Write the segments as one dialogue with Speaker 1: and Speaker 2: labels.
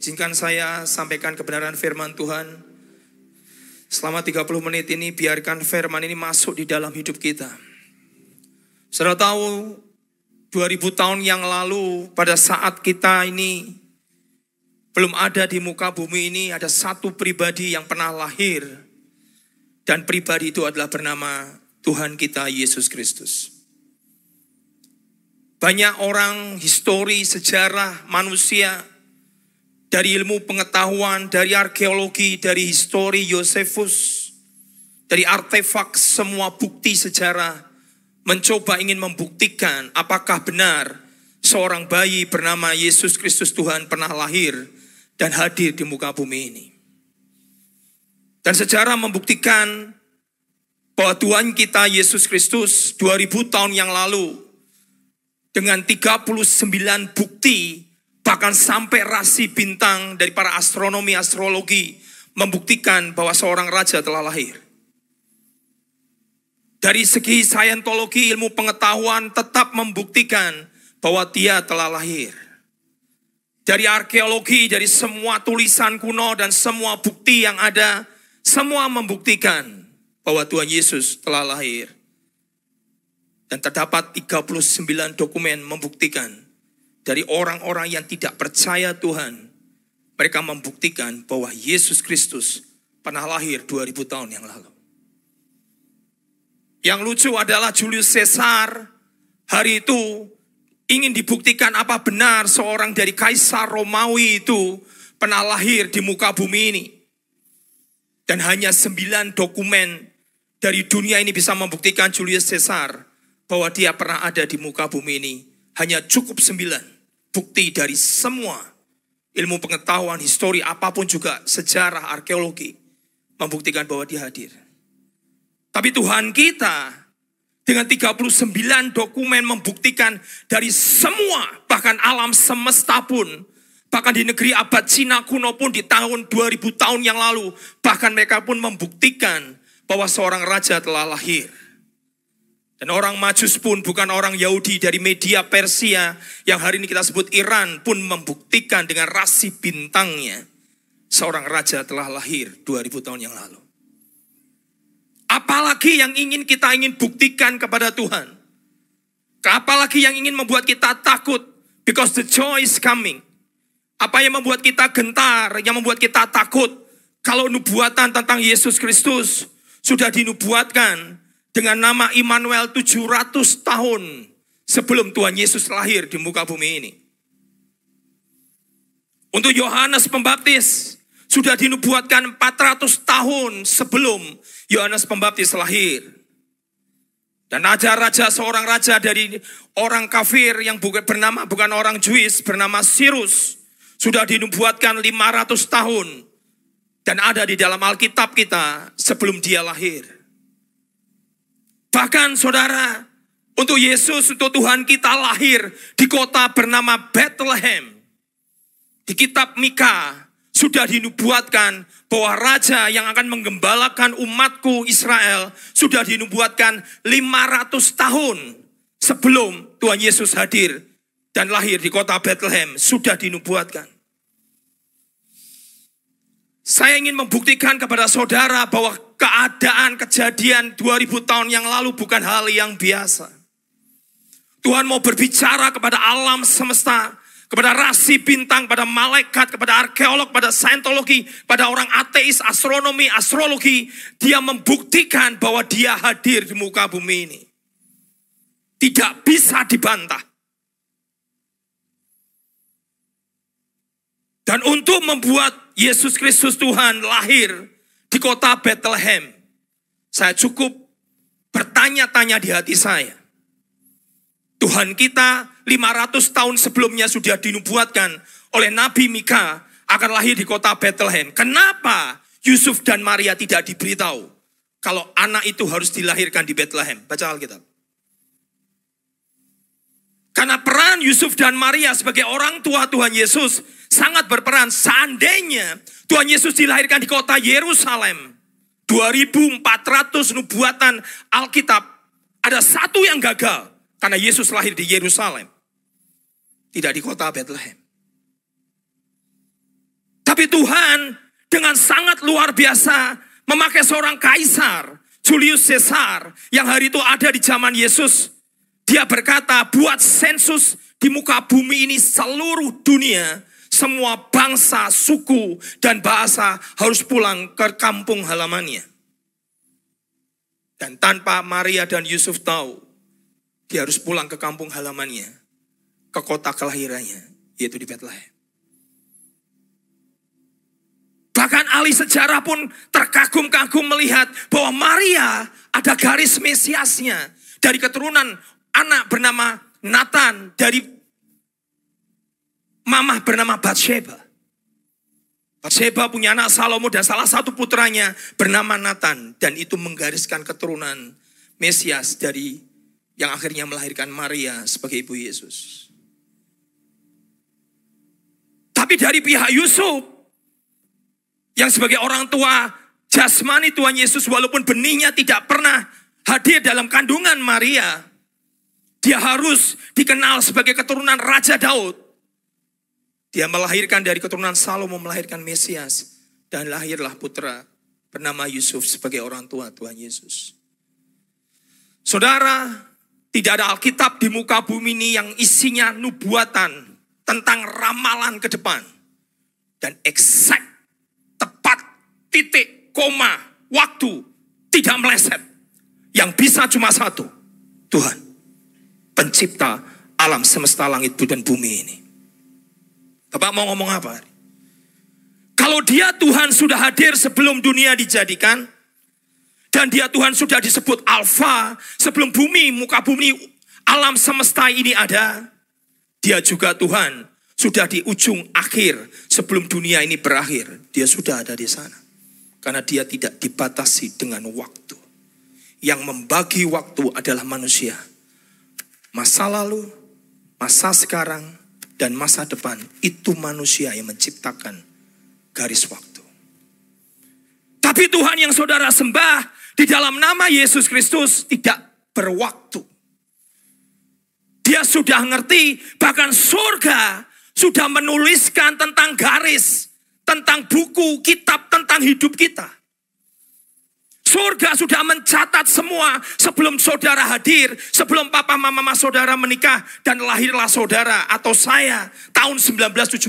Speaker 1: Izinkan saya sampaikan kebenaran firman Tuhan. Selama 30 menit ini biarkan firman ini masuk di dalam hidup kita. Saudara tahu 2000 tahun yang lalu pada saat kita ini belum ada di muka bumi ini ada satu pribadi yang pernah lahir dan pribadi itu adalah bernama Tuhan kita Yesus Kristus. Banyak orang histori, sejarah, manusia, dari ilmu pengetahuan, dari arkeologi, dari histori Yosefus, dari artefak semua bukti sejarah, mencoba ingin membuktikan apakah benar seorang bayi bernama Yesus Kristus Tuhan pernah lahir dan hadir di muka bumi ini. Dan sejarah membuktikan bahwa Tuhan kita Yesus Kristus 2000 tahun yang lalu dengan 39 bukti bahkan sampai rasi bintang dari para astronomi astrologi membuktikan bahwa seorang raja telah lahir. Dari segi saintologi ilmu pengetahuan tetap membuktikan bahwa dia telah lahir. Dari arkeologi, dari semua tulisan kuno dan semua bukti yang ada, semua membuktikan bahwa Tuhan Yesus telah lahir. Dan terdapat 39 dokumen membuktikan dari orang-orang yang tidak percaya Tuhan. Mereka membuktikan bahwa Yesus Kristus pernah lahir 2000 tahun yang lalu. Yang lucu adalah Julius Caesar hari itu ingin dibuktikan apa benar seorang dari Kaisar Romawi itu pernah lahir di muka bumi ini. Dan hanya sembilan dokumen dari dunia ini bisa membuktikan Julius Caesar bahwa dia pernah ada di muka bumi ini. Hanya cukup sembilan bukti dari semua ilmu pengetahuan, histori, apa pun juga sejarah, arkeologi membuktikan bahwa dia hadir. Tapi Tuhan kita dengan 39 dokumen membuktikan dari semua bahkan alam semesta pun bahkan di negeri abad Cina kuno pun di tahun 2000 tahun yang lalu bahkan mereka pun membuktikan bahwa seorang raja telah lahir. Dan orang Majus pun bukan orang Yahudi dari media Persia yang hari ini kita sebut Iran pun membuktikan dengan rasi bintangnya seorang raja telah lahir 2000 tahun yang lalu. Apalagi yang ingin kita ingin buktikan kepada Tuhan. Apalagi yang ingin membuat kita takut because the joy is coming. Apa yang membuat kita gentar, yang membuat kita takut kalau nubuatan tentang Yesus Kristus sudah dinubuatkan dengan nama Immanuel 700 tahun sebelum Tuhan Yesus lahir di muka bumi ini. Untuk Yohanes Pembaptis sudah dinubuatkan 400 tahun sebelum Yohanes Pembaptis lahir. Dan raja-raja seorang raja dari orang kafir yang bukan bernama bukan orang Jewish bernama Sirus sudah dinubuatkan 500 tahun dan ada di dalam Alkitab kita sebelum dia lahir. Bahkan saudara, untuk Yesus, untuk Tuhan kita lahir di kota bernama Bethlehem. Di kitab Mika sudah dinubuatkan bahwa raja yang akan menggembalakan umatku Israel sudah dinubuatkan 500 tahun sebelum Tuhan Yesus hadir dan lahir di kota Bethlehem sudah dinubuatkan. Saya ingin membuktikan kepada saudara bahwa keadaan kejadian 2000 tahun yang lalu bukan hal yang biasa. Tuhan mau berbicara kepada alam semesta, kepada rasi bintang, pada malaikat, kepada arkeolog, pada saintologi, pada orang ateis, astronomi, astrologi. Dia membuktikan bahwa dia hadir di muka bumi ini. Tidak bisa dibantah. Dan untuk membuat Yesus Kristus Tuhan lahir di kota Bethlehem. Saya cukup bertanya-tanya di hati saya. Tuhan kita 500 tahun sebelumnya sudah dinubuatkan oleh Nabi Mika akan lahir di kota Bethlehem. Kenapa Yusuf dan Maria tidak diberitahu kalau anak itu harus dilahirkan di Bethlehem? Baca Alkitab. Karena peran Yusuf dan Maria sebagai orang tua Tuhan Yesus sangat berperan. Seandainya Tuhan Yesus dilahirkan di kota Yerusalem, 2400 nubuatan Alkitab, ada satu yang gagal karena Yesus lahir di Yerusalem. Tidak di kota Bethlehem. Tapi Tuhan dengan sangat luar biasa memakai seorang kaisar, Julius Caesar, yang hari itu ada di zaman Yesus. Dia berkata, buat sensus di muka bumi ini seluruh dunia, semua bangsa, suku, dan bahasa harus pulang ke kampung halamannya. Dan tanpa Maria dan Yusuf tahu, dia harus pulang ke kampung halamannya, ke kota kelahirannya, yaitu di Bethlehem. Bahkan ahli sejarah pun terkagum-kagum melihat bahwa Maria ada garis Mesiasnya dari keturunan anak bernama Nathan dari mamah bernama Bathsheba. Bathsheba punya anak Salomo dan salah satu putranya bernama Nathan dan itu menggariskan keturunan Mesias dari yang akhirnya melahirkan Maria sebagai ibu Yesus. Tapi dari pihak Yusuf yang sebagai orang tua jasmani Tuhan Yesus walaupun benihnya tidak pernah hadir dalam kandungan Maria. Dia harus dikenal sebagai keturunan Raja Daud. Dia melahirkan dari keturunan Salomo melahirkan Mesias. Dan lahirlah putra bernama Yusuf sebagai orang tua Tuhan Yesus. Saudara, tidak ada Alkitab di muka bumi ini yang isinya nubuatan tentang ramalan ke depan. Dan exact titik, koma, waktu tidak meleset. Yang bisa cuma satu, Tuhan. Pencipta alam semesta langit dan bumi ini. Bapak mau ngomong apa? Kalau dia Tuhan sudah hadir sebelum dunia dijadikan, dan dia Tuhan sudah disebut Alfa, sebelum bumi, muka bumi, alam semesta ini ada, dia juga Tuhan sudah di ujung akhir sebelum dunia ini berakhir. Dia sudah ada di sana. Karena dia tidak dibatasi dengan waktu. Yang membagi waktu adalah manusia. Masa lalu, masa sekarang, dan masa depan. Itu manusia yang menciptakan garis waktu. Tapi Tuhan yang saudara sembah di dalam nama Yesus Kristus tidak berwaktu. Dia sudah ngerti, bahkan surga sudah menuliskan tentang garis tentang buku, kitab tentang hidup kita. Surga sudah mencatat semua sebelum saudara hadir, sebelum papa mama saudara menikah dan lahirlah saudara atau saya tahun 1974.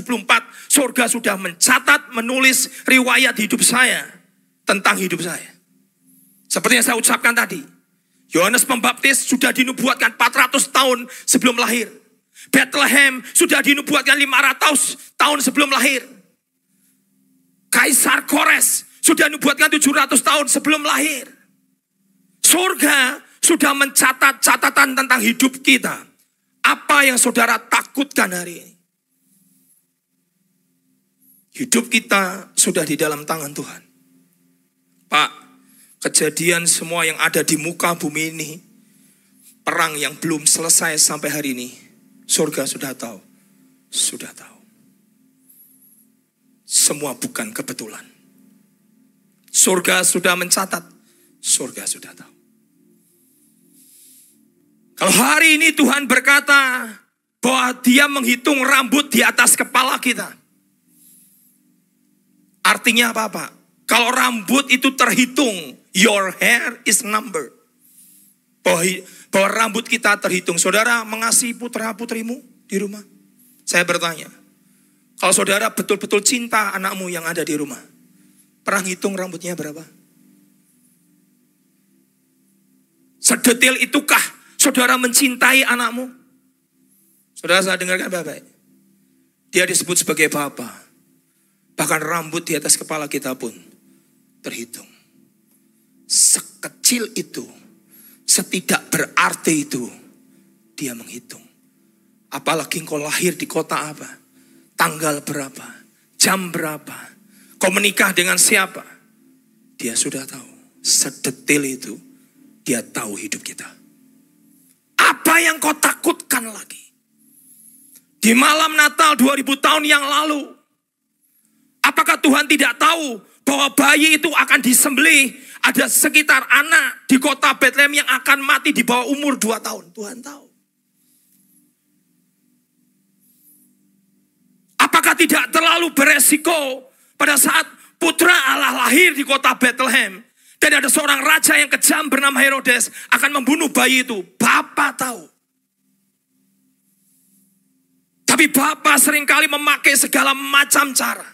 Speaker 1: Surga sudah mencatat, menulis riwayat hidup saya tentang hidup saya. Seperti yang saya ucapkan tadi, Yohanes Pembaptis sudah dinubuatkan 400 tahun sebelum lahir. Bethlehem sudah dinubuatkan 500 tahun sebelum lahir. Kaisar Kores sudah dibuatkan 700 tahun sebelum lahir. Surga sudah mencatat catatan tentang hidup kita. Apa yang saudara takutkan hari ini? Hidup kita sudah di dalam tangan Tuhan. Pak, kejadian semua yang ada di muka bumi ini, perang yang belum selesai sampai hari ini, surga sudah tahu, sudah tahu. Semua bukan kebetulan. Surga sudah mencatat, surga sudah tahu. Kalau hari ini Tuhan berkata bahwa dia menghitung rambut di atas kepala kita. Artinya apa Pak? Kalau rambut itu terhitung, your hair is number. Bahwa, bahwa rambut kita terhitung. Saudara mengasihi putra putrimu di rumah? Saya bertanya, kalau saudara betul-betul cinta anakmu yang ada di rumah, pernah hitung rambutnya berapa? Sedetil itukah saudara mencintai anakmu? Saudara saya dengarkan baik-baik. Dia disebut sebagai Bapak. Bahkan rambut di atas kepala kita pun terhitung. Sekecil itu, setidak berarti itu, dia menghitung. Apalagi engkau lahir di kota apa? tanggal berapa, jam berapa, kau menikah dengan siapa. Dia sudah tahu. Sedetil itu, dia tahu hidup kita. Apa yang kau takutkan lagi? Di malam Natal 2000 tahun yang lalu, apakah Tuhan tidak tahu bahwa bayi itu akan disembelih? Ada sekitar anak di kota Bethlehem yang akan mati di bawah umur 2 tahun. Tuhan tahu. Apakah tidak terlalu beresiko pada saat putra Allah lahir di kota Bethlehem. Dan ada seorang raja yang kejam bernama Herodes akan membunuh bayi itu. Bapak tahu. Tapi Bapak sering kali memakai segala macam cara.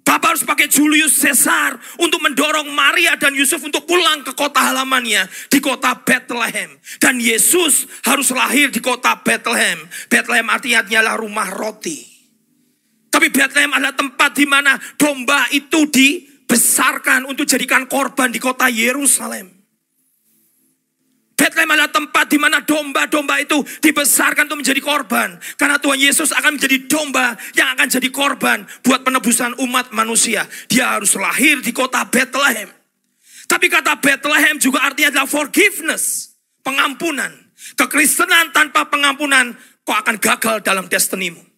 Speaker 1: Bapak harus pakai Julius Caesar untuk mendorong Maria dan Yusuf untuk pulang ke kota halamannya di kota Bethlehem. Dan Yesus harus lahir di kota Bethlehem. Bethlehem artinya adalah rumah roti. Tapi Bethlehem adalah tempat di mana domba itu dibesarkan untuk jadikan korban di kota Yerusalem. Bethlehem adalah tempat di mana domba-domba itu dibesarkan untuk menjadi korban. Karena Tuhan Yesus akan menjadi domba yang akan jadi korban buat penebusan umat manusia. Dia harus lahir di kota Bethlehem. Tapi kata Bethlehem juga artinya adalah forgiveness, pengampunan. Kekristenan tanpa pengampunan, kau akan gagal dalam destinimu.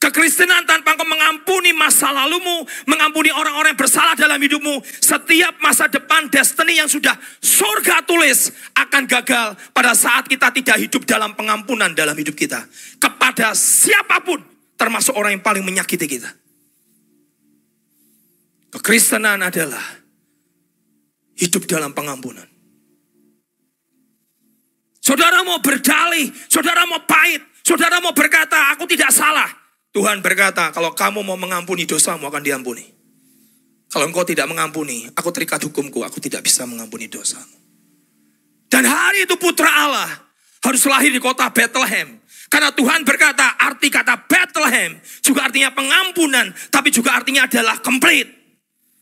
Speaker 1: Kekristenan tanpa engkau mengampuni masa lalumu, mengampuni orang-orang yang bersalah dalam hidupmu, setiap masa depan destiny yang sudah surga tulis akan gagal pada saat kita tidak hidup dalam pengampunan dalam hidup kita. Kepada siapa pun, termasuk orang yang paling menyakiti kita. Kekristenan adalah hidup dalam pengampunan. Saudara mau berdalih, saudara mau pahit, saudara mau berkata, aku tidak salah. Tuhan berkata, kalau kamu mau mengampuni dosamu akan diampuni. Kalau engkau tidak mengampuni, aku terikat hukumku, aku tidak bisa mengampuni dosamu. Dan hari itu putra Allah harus lahir di kota Bethlehem. Karena Tuhan berkata, arti kata Bethlehem juga artinya pengampunan, tapi juga artinya adalah komplit.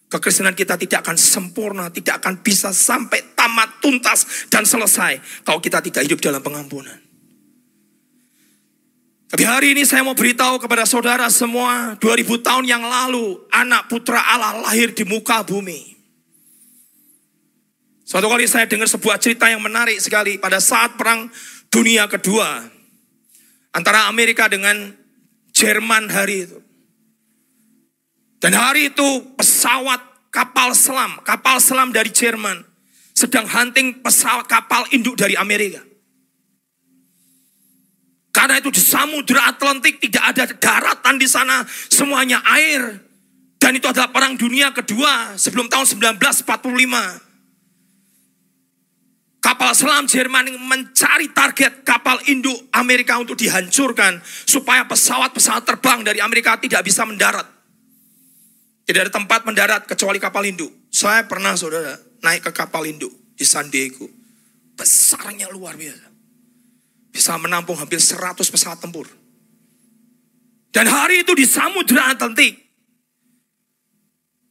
Speaker 1: Kekristenan kita tidak akan sempurna, tidak akan bisa sampai tamat, tuntas, dan selesai kalau kita tidak hidup dalam pengampunan. Tapi hari ini saya mau beritahu kepada saudara semua, 2000 tahun yang lalu anak putra Allah lahir di muka bumi. Suatu kali saya dengar sebuah cerita yang menarik sekali pada saat perang dunia kedua antara Amerika dengan Jerman hari itu. Dan hari itu pesawat kapal selam, kapal selam dari Jerman sedang hunting pesawat kapal induk dari Amerika. Karena itu di Samudra Atlantik tidak ada daratan di sana, semuanya air. Dan itu adalah perang dunia kedua sebelum tahun 1945. Kapal selam Jerman mencari target kapal induk Amerika untuk dihancurkan supaya pesawat-pesawat terbang dari Amerika tidak bisa mendarat. Tidak ada tempat mendarat kecuali kapal induk. Saya pernah saudara naik ke kapal induk di San Diego. Besarnya luar biasa bisa menampung hampir 100 pesawat tempur. Dan hari itu di Samudra Atlantik,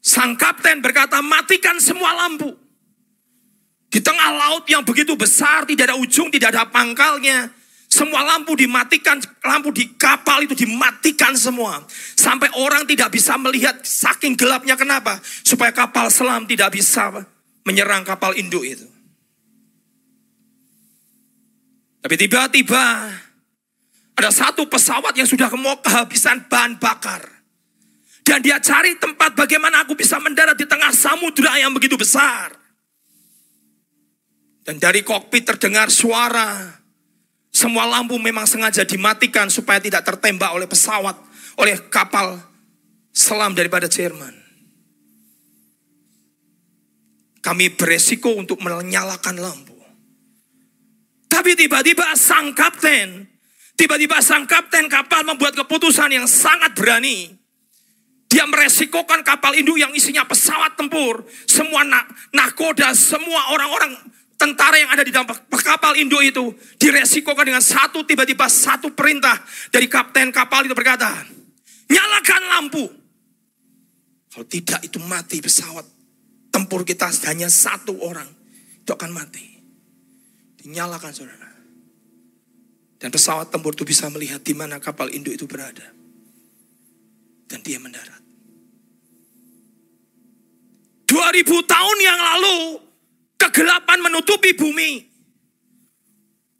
Speaker 1: sang kapten berkata, matikan semua lampu. Di tengah laut yang begitu besar, tidak ada ujung, tidak ada pangkalnya. Semua lampu dimatikan, lampu di kapal itu dimatikan semua. Sampai orang tidak bisa melihat saking gelapnya kenapa? Supaya kapal selam tidak bisa menyerang kapal induk itu. Tapi tiba-tiba ada satu pesawat yang sudah mau kehabisan bahan bakar. Dan dia cari tempat bagaimana aku bisa mendarat di tengah samudera yang begitu besar. Dan dari kokpit terdengar suara. Semua lampu memang sengaja dimatikan supaya tidak tertembak oleh pesawat, oleh kapal selam daripada Jerman. Kami beresiko untuk menyalakan lampu. Tapi tiba-tiba sang kapten, tiba-tiba sang kapten kapal membuat keputusan yang sangat berani. Dia meresikokan kapal induk yang isinya pesawat tempur, semua nak, nakoda, semua orang-orang tentara yang ada di dalam kapal induk itu diresikokan dengan satu tiba-tiba satu perintah dari kapten kapal itu berkata, nyalakan lampu. Kalau tidak itu mati pesawat tempur kita hanya satu orang itu akan mati nyalakan saudara. Dan pesawat tempur itu bisa melihat di mana kapal induk itu berada. Dan dia mendarat. 2000 tahun yang lalu kegelapan menutupi bumi.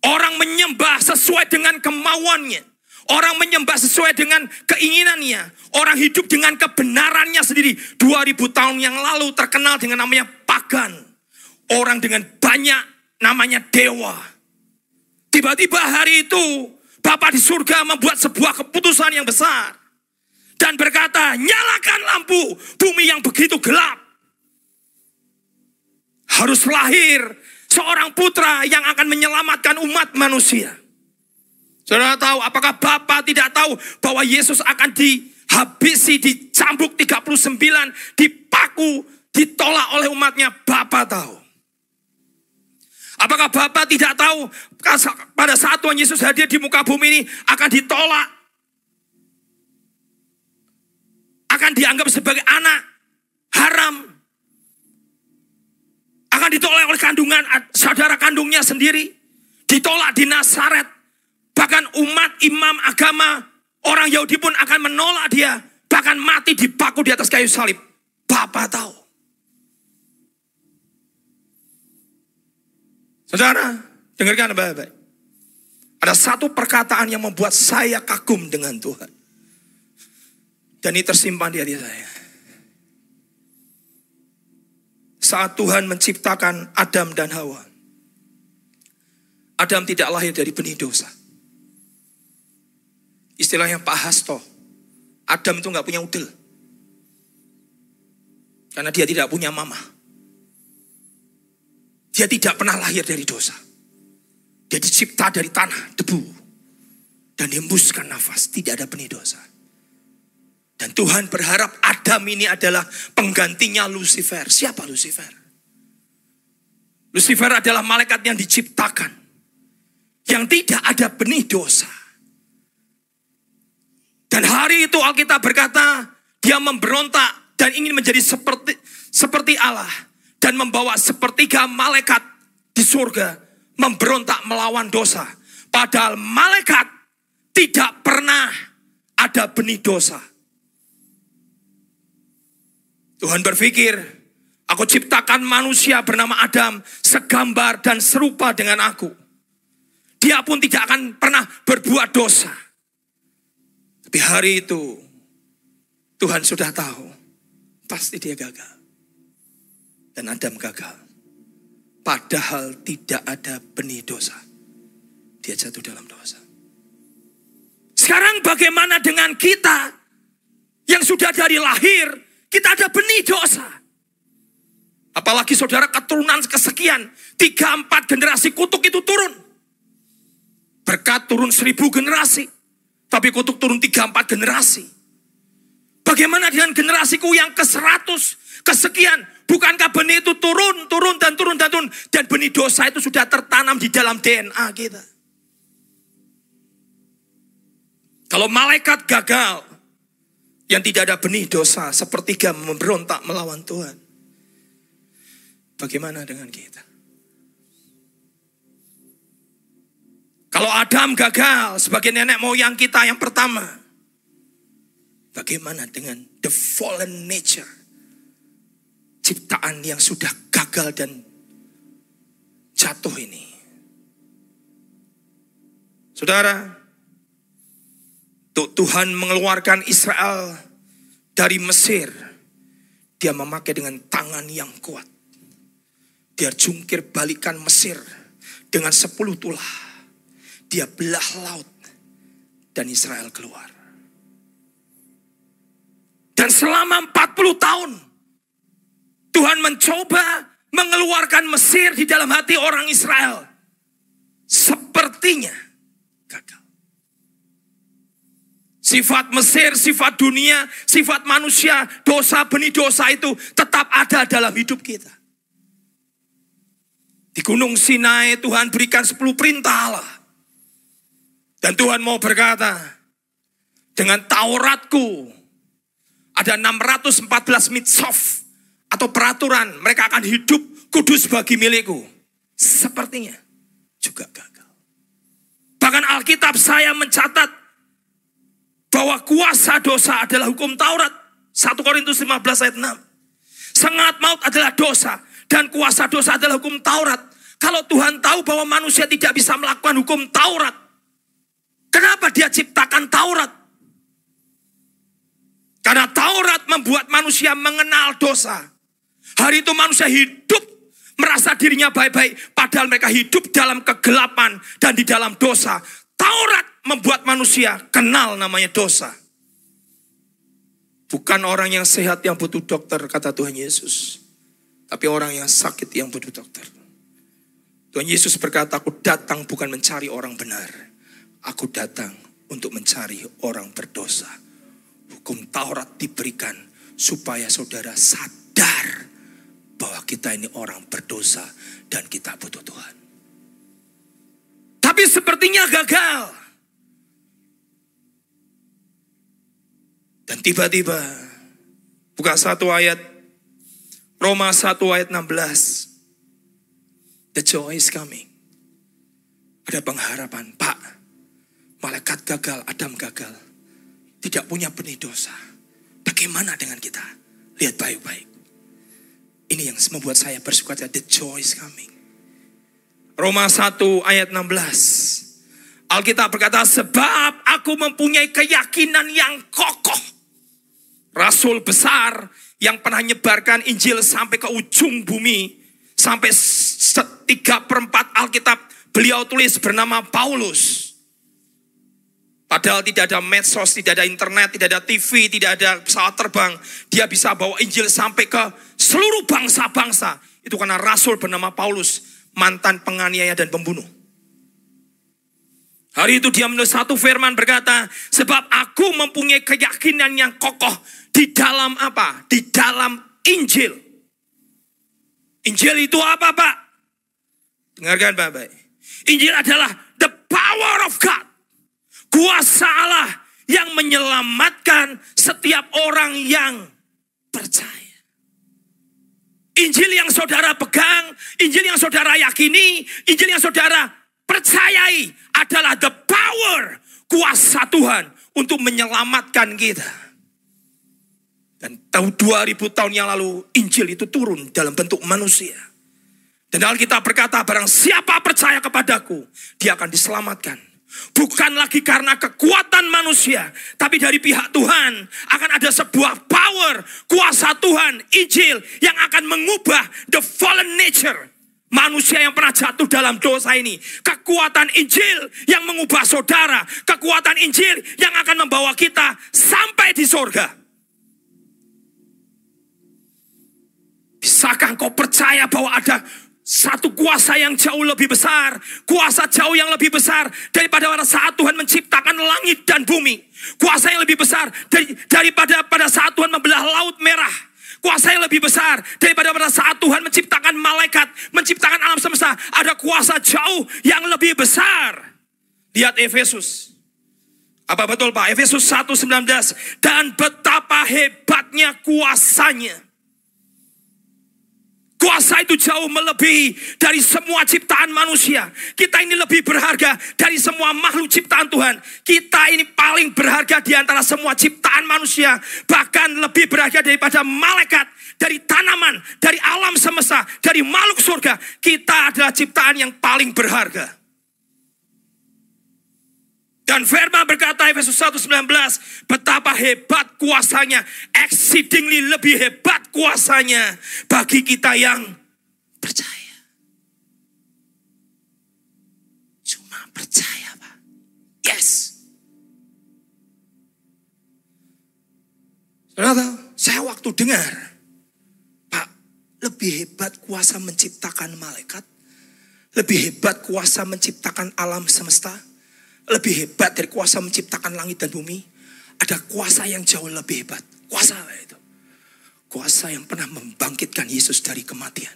Speaker 1: Orang menyembah sesuai dengan kemauannya. Orang menyembah sesuai dengan keinginannya. Orang hidup dengan kebenarannya sendiri. 2000 tahun yang lalu terkenal dengan namanya pagan. Orang dengan banyak namanya dewa. Tiba-tiba hari itu Bapak di surga membuat sebuah keputusan yang besar. dan berkata, nyalakan lampu bumi yang begitu gelap. Harus lahir seorang putra yang akan menyelamatkan umat manusia. Saudara tahu, apakah Bapak tidak tahu bahwa Yesus akan dihabisi, dicambuk 39, dipaku, ditolak oleh umatnya? Bapak tahu. Apakah Bapak tidak tahu pada saat Tuhan Yesus hadir di muka bumi ini akan ditolak? Akan dianggap sebagai anak haram. Akan ditolak oleh kandungan saudara kandungnya sendiri. Ditolak di Nazaret. Bahkan umat imam agama orang Yahudi pun akan menolak dia. Bahkan mati dipaku di atas kayu salib. Bapak tahu. Saudara, dengarkan baik-baik. Ada satu perkataan yang membuat saya kagum dengan Tuhan. Dan ini tersimpan di hati saya. Saat Tuhan menciptakan Adam dan Hawa. Adam tidak lahir dari benih dosa. Istilahnya Pak Hasto. Adam itu nggak punya udel. Karena dia tidak punya mama. Dia tidak pernah lahir dari dosa. Dia dicipta dari tanah, debu. Dan dihembuskan nafas, tidak ada benih dosa. Dan Tuhan berharap Adam ini adalah penggantinya Lucifer. Siapa Lucifer? Lucifer adalah malaikat yang diciptakan. Yang tidak ada benih dosa. Dan hari itu Alkitab berkata, dia memberontak dan ingin menjadi seperti seperti Allah dan membawa sepertiga malaikat di surga memberontak melawan dosa. Padahal malaikat tidak pernah ada benih dosa. Tuhan berpikir, aku ciptakan manusia bernama Adam segambar dan serupa dengan aku. Dia pun tidak akan pernah berbuat dosa. Tapi hari itu Tuhan sudah tahu, pasti dia gagal dan Adam gagal. Padahal tidak ada benih dosa. Dia jatuh dalam dosa. Sekarang bagaimana dengan kita yang sudah dari lahir, kita ada benih dosa. Apalagi saudara keturunan kesekian, tiga empat generasi kutuk itu turun. Berkat turun seribu generasi, tapi kutuk turun tiga empat generasi. Bagaimana dengan generasiku yang ke seratus kesekian, Bukankah benih itu turun, turun, dan turun, dan turun. Dan benih dosa itu sudah tertanam di dalam DNA kita. Kalau malaikat gagal, yang tidak ada benih dosa, sepertiga memberontak melawan Tuhan. Bagaimana dengan kita? Kalau Adam gagal sebagai nenek moyang kita yang pertama, bagaimana dengan the fallen nature? Ciptaan yang sudah gagal dan jatuh ini. Saudara, Tuhan mengeluarkan Israel dari Mesir. Dia memakai dengan tangan yang kuat. Dia jungkir balikan Mesir dengan sepuluh tulah. Dia belah laut dan Israel keluar. Dan selama 40 tahun Tuhan mencoba mengeluarkan Mesir di dalam hati orang Israel. Sepertinya gagal. Sifat Mesir, sifat dunia, sifat manusia, dosa benih dosa itu tetap ada dalam hidup kita. Di Gunung Sinai Tuhan berikan 10 perintah Allah. Dan Tuhan mau berkata, dengan Tauratku ada 614 mitsof atau peraturan, mereka akan hidup kudus bagi milikku. Sepertinya juga gagal. Bahkan Alkitab saya mencatat bahwa kuasa dosa adalah hukum Taurat. 1 Korintus 15 ayat 6. Sengat maut adalah dosa dan kuasa dosa adalah hukum Taurat. Kalau Tuhan tahu bahwa manusia tidak bisa melakukan hukum Taurat, kenapa dia ciptakan Taurat? Karena Taurat membuat manusia mengenal dosa. Hari itu manusia hidup merasa dirinya baik-baik, padahal mereka hidup dalam kegelapan dan di dalam dosa. Taurat membuat manusia kenal namanya dosa. Bukan orang yang sehat yang butuh dokter, kata Tuhan Yesus. Tapi orang yang sakit yang butuh dokter. Tuhan Yesus berkata, aku datang bukan mencari orang benar. Aku datang untuk mencari orang berdosa. Hukum Taurat diberikan supaya saudara sadar bahwa kita ini orang berdosa dan kita butuh Tuhan. Tapi sepertinya gagal. Dan tiba-tiba buka satu ayat Roma 1 ayat 16. The joy is coming. Ada pengharapan, Pak. Malaikat gagal, Adam gagal. Tidak punya benih dosa. Bagaimana dengan kita? Lihat baik-baik. Ini yang membuat saya bersuka The joy is coming. Roma 1 ayat 16. Alkitab berkata, sebab aku mempunyai keyakinan yang kokoh. Rasul besar yang pernah menyebarkan Injil sampai ke ujung bumi. Sampai tiga perempat Alkitab beliau tulis bernama Paulus. Padahal tidak ada medsos, tidak ada internet, tidak ada TV, tidak ada pesawat terbang. Dia bisa bawa Injil sampai ke seluruh bangsa-bangsa. Itu karena rasul bernama Paulus, mantan penganiaya dan pembunuh. Hari itu dia menulis satu firman berkata, sebab aku mempunyai keyakinan yang kokoh di dalam apa? Di dalam Injil. Injil itu apa Pak? Dengarkan Bapak. Injil adalah the power of God kuasa Allah yang menyelamatkan setiap orang yang percaya. Injil yang saudara pegang, Injil yang saudara yakini, Injil yang saudara percayai adalah the power kuasa Tuhan untuk menyelamatkan kita. Dan tahun 2000 tahun yang lalu Injil itu turun dalam bentuk manusia. Dan Alkitab berkata barang siapa percaya kepadaku, dia akan diselamatkan Bukan lagi karena kekuatan manusia, tapi dari pihak Tuhan akan ada sebuah power, kuasa Tuhan, Injil yang akan mengubah the fallen nature. Manusia yang pernah jatuh dalam dosa ini. Kekuatan Injil yang mengubah saudara. Kekuatan Injil yang akan membawa kita sampai di sorga. Bisakah kau percaya bahwa ada satu kuasa yang jauh lebih besar, kuasa jauh yang lebih besar daripada pada saat Tuhan menciptakan langit dan bumi. Kuasa yang lebih besar dari, daripada pada saat Tuhan membelah laut merah. Kuasa yang lebih besar daripada pada saat Tuhan menciptakan malaikat, menciptakan alam semesta. Ada kuasa jauh yang lebih besar. Lihat Efesus. Apa betul Pak? Efesus 1.19. Dan betapa hebatnya kuasanya Kuasa itu jauh melebihi dari semua ciptaan manusia. Kita ini lebih berharga dari semua makhluk ciptaan Tuhan. Kita ini paling berharga di antara semua ciptaan manusia. Bahkan lebih berharga daripada malaikat, dari tanaman, dari alam semesta, dari makhluk surga. Kita adalah ciptaan yang paling berharga. Dan firman berkata Efesus 1:19, betapa hebat kuasanya, exceedingly lebih hebat kuasanya bagi kita yang percaya. Cuma percaya, Pak. Yes. Saudara, saya waktu dengar, Pak, lebih hebat kuasa menciptakan malaikat, lebih hebat kuasa menciptakan alam semesta, lebih hebat dari kuasa menciptakan langit dan bumi. Ada kuasa yang jauh lebih hebat. Kuasa apa itu? Kuasa yang pernah membangkitkan Yesus dari kematian.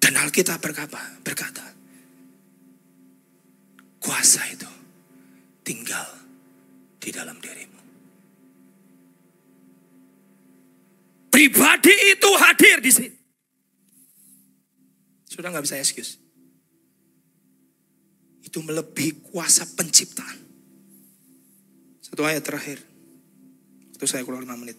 Speaker 1: Dan Alkitab berkata, berkata, kuasa itu tinggal di dalam dirimu. Pribadi itu hadir di sini. Sudah nggak bisa excuse. Itu melebihi kuasa penciptaan. Satu ayat terakhir. Itu saya keluar 5 menit.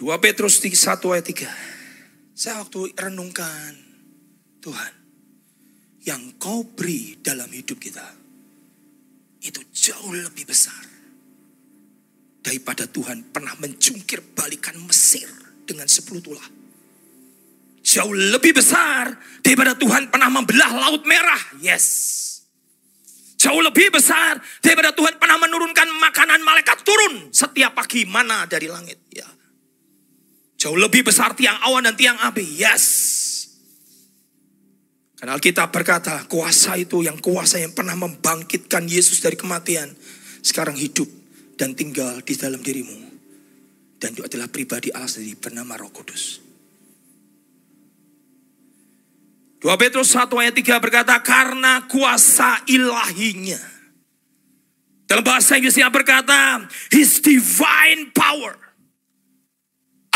Speaker 1: 2 Petrus 1 ayat 3. Saya waktu renungkan Tuhan. Yang kau beri dalam hidup kita. Itu jauh lebih besar. Daripada Tuhan pernah mencungkir balikan Mesir dengan 10 tulah jauh lebih besar daripada Tuhan pernah membelah laut merah. Yes. Jauh lebih besar daripada Tuhan pernah menurunkan makanan malaikat turun setiap pagi mana dari langit. Ya. Jauh lebih besar tiang awan dan tiang api. Yes. Karena Alkitab berkata kuasa itu yang kuasa yang pernah membangkitkan Yesus dari kematian. Sekarang hidup dan tinggal di dalam dirimu. Dan itu adalah pribadi Allah sendiri bernama Roh Kudus. 2 Petrus 1 ayat 3 berkata, karena kuasa ilahinya. Dalam bahasa Inggrisnya berkata, His divine power.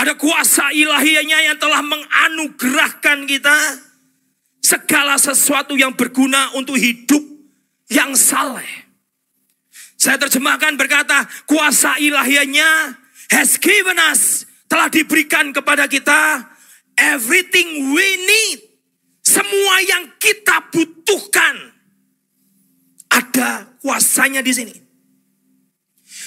Speaker 1: Ada kuasa ilahinya yang telah menganugerahkan kita segala sesuatu yang berguna untuk hidup yang saleh. Saya terjemahkan berkata, kuasa ilahinya has given us, telah diberikan kepada kita everything we need semua yang kita butuhkan ada kuasanya di sini.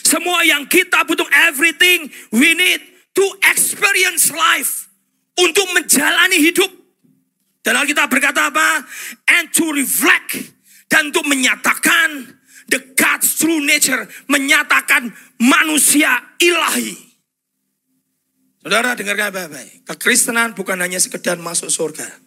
Speaker 1: Semua yang kita butuh, everything we need to experience life. Untuk menjalani hidup. Dan kita berkata apa? And to reflect. Dan untuk menyatakan the God's true nature. Menyatakan manusia ilahi. Saudara dengarkan baik-baik. Kekristenan bukan hanya sekedar masuk surga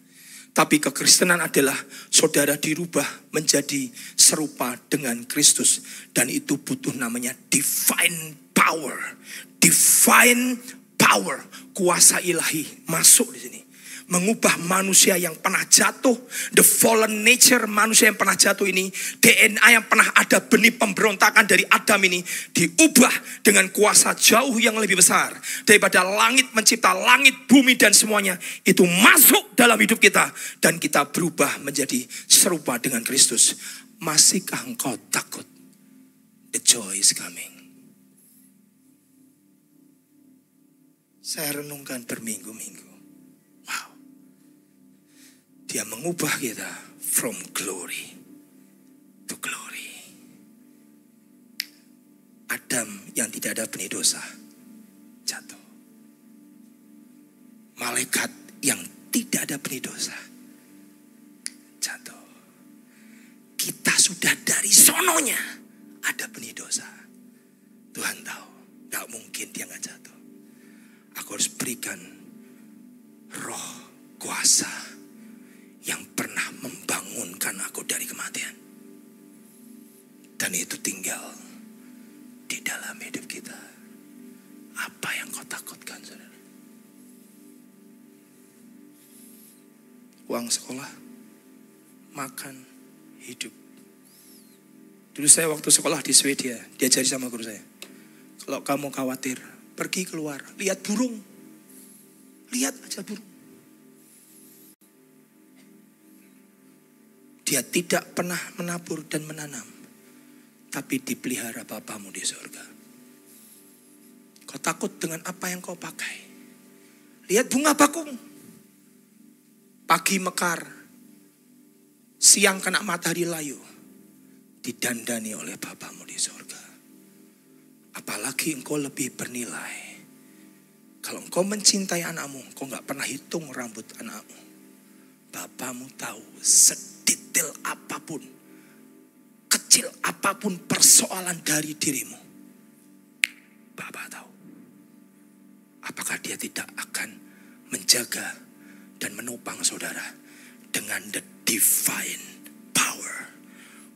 Speaker 1: tapi kekristenan adalah saudara dirubah menjadi serupa dengan Kristus. Dan itu butuh namanya divine power. Divine power. Kuasa ilahi masuk di sini mengubah manusia yang pernah jatuh, the fallen nature manusia yang pernah jatuh ini, DNA yang pernah ada benih pemberontakan dari Adam ini diubah dengan kuasa jauh yang lebih besar daripada langit mencipta langit, bumi dan semuanya itu masuk dalam hidup kita dan kita berubah menjadi serupa dengan Kristus. Masihkah engkau takut? The joy is coming. Saya renungkan berminggu-minggu. Dia mengubah kita from glory to glory. Adam yang tidak ada benih dosa jatuh. Malaikat yang tidak ada benih dosa jatuh. Kita sudah dari sononya Dulu saya waktu sekolah di Swedia, diajari sama guru saya. Kalau kamu khawatir, pergi keluar, lihat burung. Lihat aja burung. Dia tidak pernah menabur dan menanam. Tapi dipelihara Bapamu di surga. Kau takut dengan apa yang kau pakai. Lihat bunga bakung. Pagi mekar. Siang kena matahari layu. Didandani oleh Bapamu di surga. Apalagi engkau lebih bernilai. Kalau engkau mencintai anakmu, engkau nggak pernah hitung rambut anakmu. Bapamu tahu sedetail apa pun, kecil apa pun persoalan dari dirimu, Bapak tahu. Apakah dia tidak akan menjaga dan menopang saudara dengan the divine power.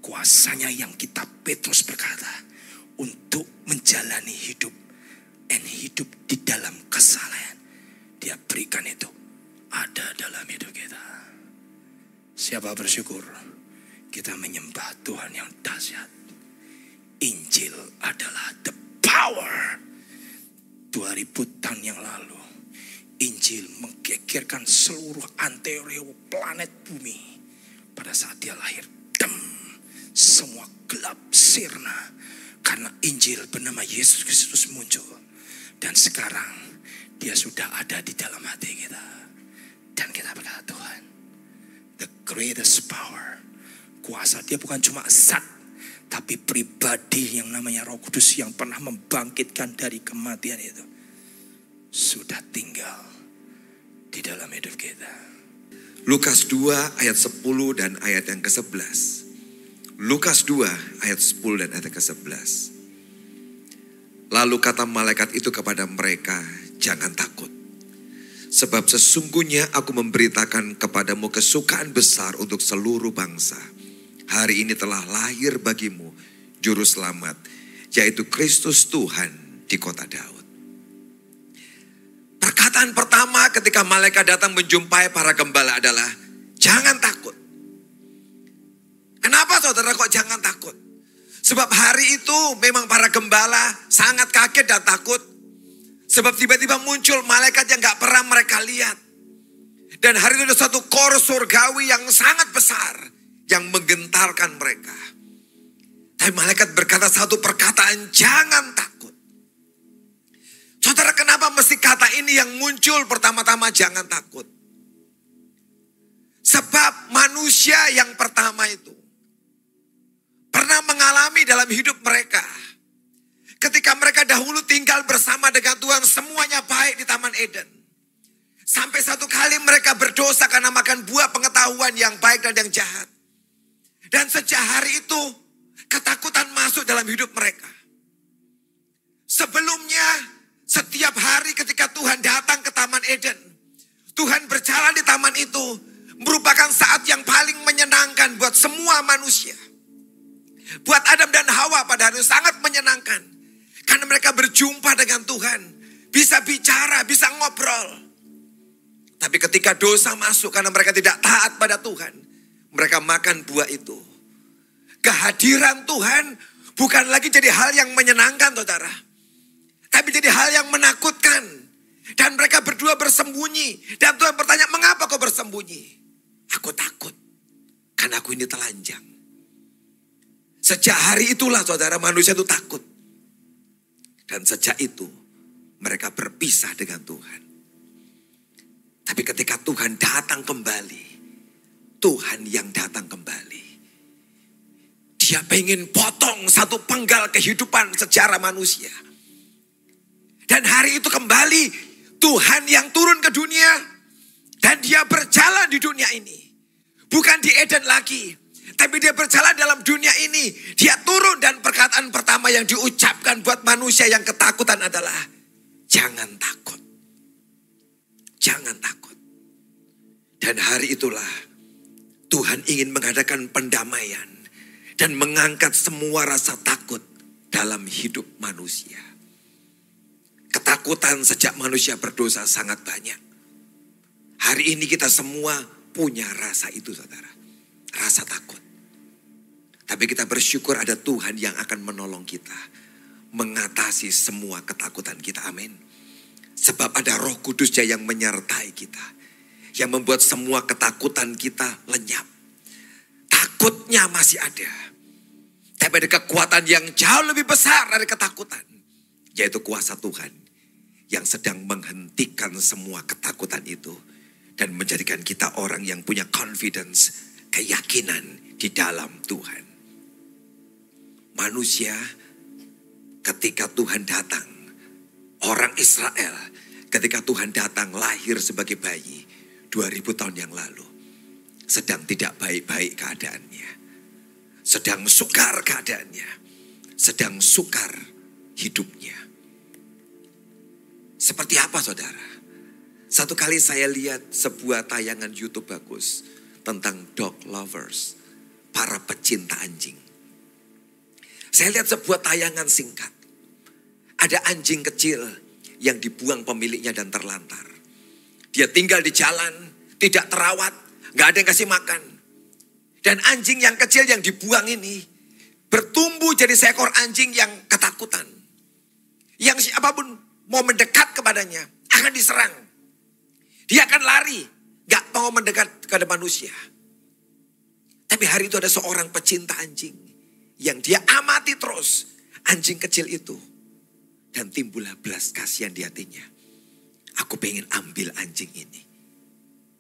Speaker 1: Kuasanya yang kita Petrus berkata untuk menjalani hidup dan hidup di dalam kesalahan. Dia berikan itu ada dalam hidup kita. Siapa bersyukur? Kita menyembah Tuhan yang dahsyat. Injil adalah the power. 2000 tahun yang lalu. Injil menggegerkan seluruh antereo planet bumi. Pada saat dia lahir. Semua gelap sirna. Karena Injil bernama Yesus Kristus muncul. Dan sekarang dia sudah ada di dalam hati kita. Dan kita berkata Tuhan the greatest power. Kuasa dia bukan cuma zat, tapi pribadi yang namanya Roh Kudus yang pernah membangkitkan dari kematian itu sudah tinggal di dalam hidup kita.
Speaker 2: Lukas 2 ayat 10 dan ayat yang ke-11. Lukas 2 ayat 10 dan ayat ke-11. Lalu kata malaikat itu kepada mereka, jangan takut. Sebab sesungguhnya aku memberitakan kepadamu kesukaan besar untuk seluruh bangsa. Hari ini telah lahir bagimu juru selamat, yaitu Kristus Tuhan di kota Daud. Perkataan pertama ketika malaikat datang menjumpai para gembala adalah, jangan takut. Kenapa saudara kok jangan takut? Sebab hari itu memang para gembala sangat kaget dan takut. Sebab tiba-tiba muncul malaikat yang gak pernah mereka lihat. Dan hari itu ada satu kor surgawi yang sangat besar. Yang menggentarkan mereka. Tapi malaikat berkata satu perkataan, jangan takut. Saudara kenapa mesti kata ini yang muncul pertama-tama jangan takut. Sebab manusia yang pertama itu pernah mengalami dalam hidup mereka. Ketika mereka dahulu tinggal bersama dengan Tuhan, semuanya baik di Taman Eden. Sampai satu kali mereka berdosa karena makan buah pengetahuan yang baik dan yang jahat. Dan sejak hari itu, ketakutan masuk dalam hidup mereka. Sebelumnya, setiap hari ketika Tuhan datang ke Taman Eden, Tuhan berjalan di taman itu merupakan saat yang paling menyenangkan buat semua manusia. Buat Adam dan Hawa pada hari itu sangat menyenangkan. Karena mereka berjumpa dengan Tuhan. Bisa bicara, bisa ngobrol. Tapi ketika dosa masuk karena mereka tidak taat pada Tuhan. Mereka makan buah itu. Kehadiran Tuhan bukan lagi jadi hal yang menyenangkan saudara. Tapi jadi hal yang menakutkan. Dan mereka berdua bersembunyi. Dan Tuhan bertanya, mengapa kau bersembunyi? Aku takut. Karena aku ini telanjang. Sejak hari itulah saudara manusia itu takut. Dan sejak itu mereka berpisah dengan Tuhan. Tapi ketika Tuhan datang kembali, Tuhan yang datang kembali. Dia pengen potong satu penggal kehidupan secara manusia. Dan hari itu kembali Tuhan yang turun ke dunia. Dan dia berjalan di dunia ini. Bukan di Eden lagi tapi dia berjalan dalam dunia ini. Dia turun dan perkataan pertama yang diucapkan buat manusia yang ketakutan adalah jangan takut. Jangan takut. Dan hari itulah Tuhan ingin mengadakan pendamaian dan mengangkat semua rasa takut dalam hidup manusia. Ketakutan sejak manusia berdosa sangat banyak. Hari ini kita semua punya rasa itu saudara. Rasa takut. Tapi kita bersyukur ada Tuhan yang akan menolong kita. Mengatasi semua ketakutan kita. Amin. Sebab ada roh kudusnya yang menyertai kita. Yang membuat semua ketakutan kita lenyap. Takutnya masih ada. Tapi ada kekuatan yang jauh lebih besar dari ketakutan. Yaitu kuasa Tuhan. Yang sedang menghentikan semua ketakutan itu. Dan menjadikan kita orang yang punya confidence, keyakinan di dalam Tuhan manusia ketika Tuhan datang. Orang Israel ketika Tuhan datang lahir sebagai bayi 2000 tahun yang lalu. Sedang tidak baik-baik keadaannya. Sedang sukar keadaannya. Sedang sukar hidupnya. Seperti apa saudara? Satu kali saya lihat sebuah tayangan YouTube bagus tentang dog lovers, para pecinta anjing. Saya lihat sebuah tayangan singkat. Ada anjing kecil yang dibuang pemiliknya dan terlantar. Dia tinggal di jalan, tidak terawat, nggak ada yang kasih makan. Dan anjing yang kecil yang dibuang ini bertumbuh jadi seekor anjing yang ketakutan. Yang siapa pun mau mendekat kepadanya akan diserang. Dia akan lari, nggak mau mendekat kepada manusia. Tapi hari itu ada seorang pecinta anjing yang dia amati terus anjing kecil itu. Dan timbullah belas kasihan di hatinya. Aku pengen ambil anjing ini.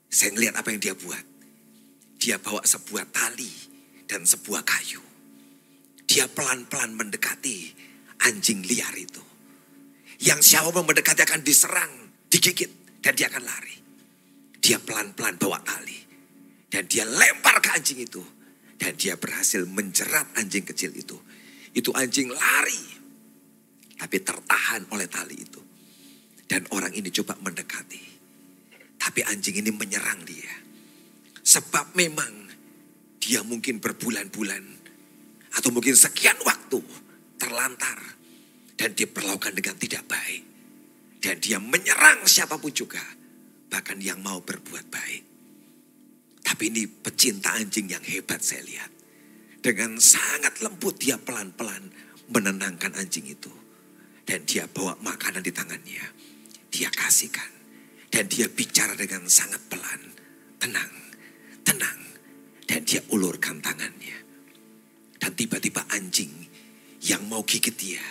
Speaker 2: Saya ngeliat apa yang dia buat. Dia bawa sebuah tali dan sebuah kayu. Dia pelan-pelan mendekati anjing liar itu. Yang siapa mendekati akan diserang, digigit, dan dia akan lari. Dia pelan-pelan bawa tali. Dan dia lempar ke anjing itu. Dan dia berhasil menjerat anjing kecil itu. Itu anjing lari. Tapi tertahan oleh tali itu. Dan orang ini coba mendekati. Tapi anjing ini menyerang dia. Sebab memang dia mungkin berbulan-bulan. Atau mungkin sekian waktu terlantar. Dan diperlakukan dengan tidak baik. Dan dia menyerang siapa pun juga. Bahkan yang mau berbuat baik. Tapi ini pecinta anjing yang hebat saya lihat. Dengan sangat lembut dia pelan-pelan menenangkan anjing itu. Dan dia bawa makanan di tangannya. Dia kasihkan. Dan dia bicara dengan sangat pelan. Tenang, tenang. Dan dia ulurkan tangannya. Dan tiba-tiba anjing yang mau gigit dia.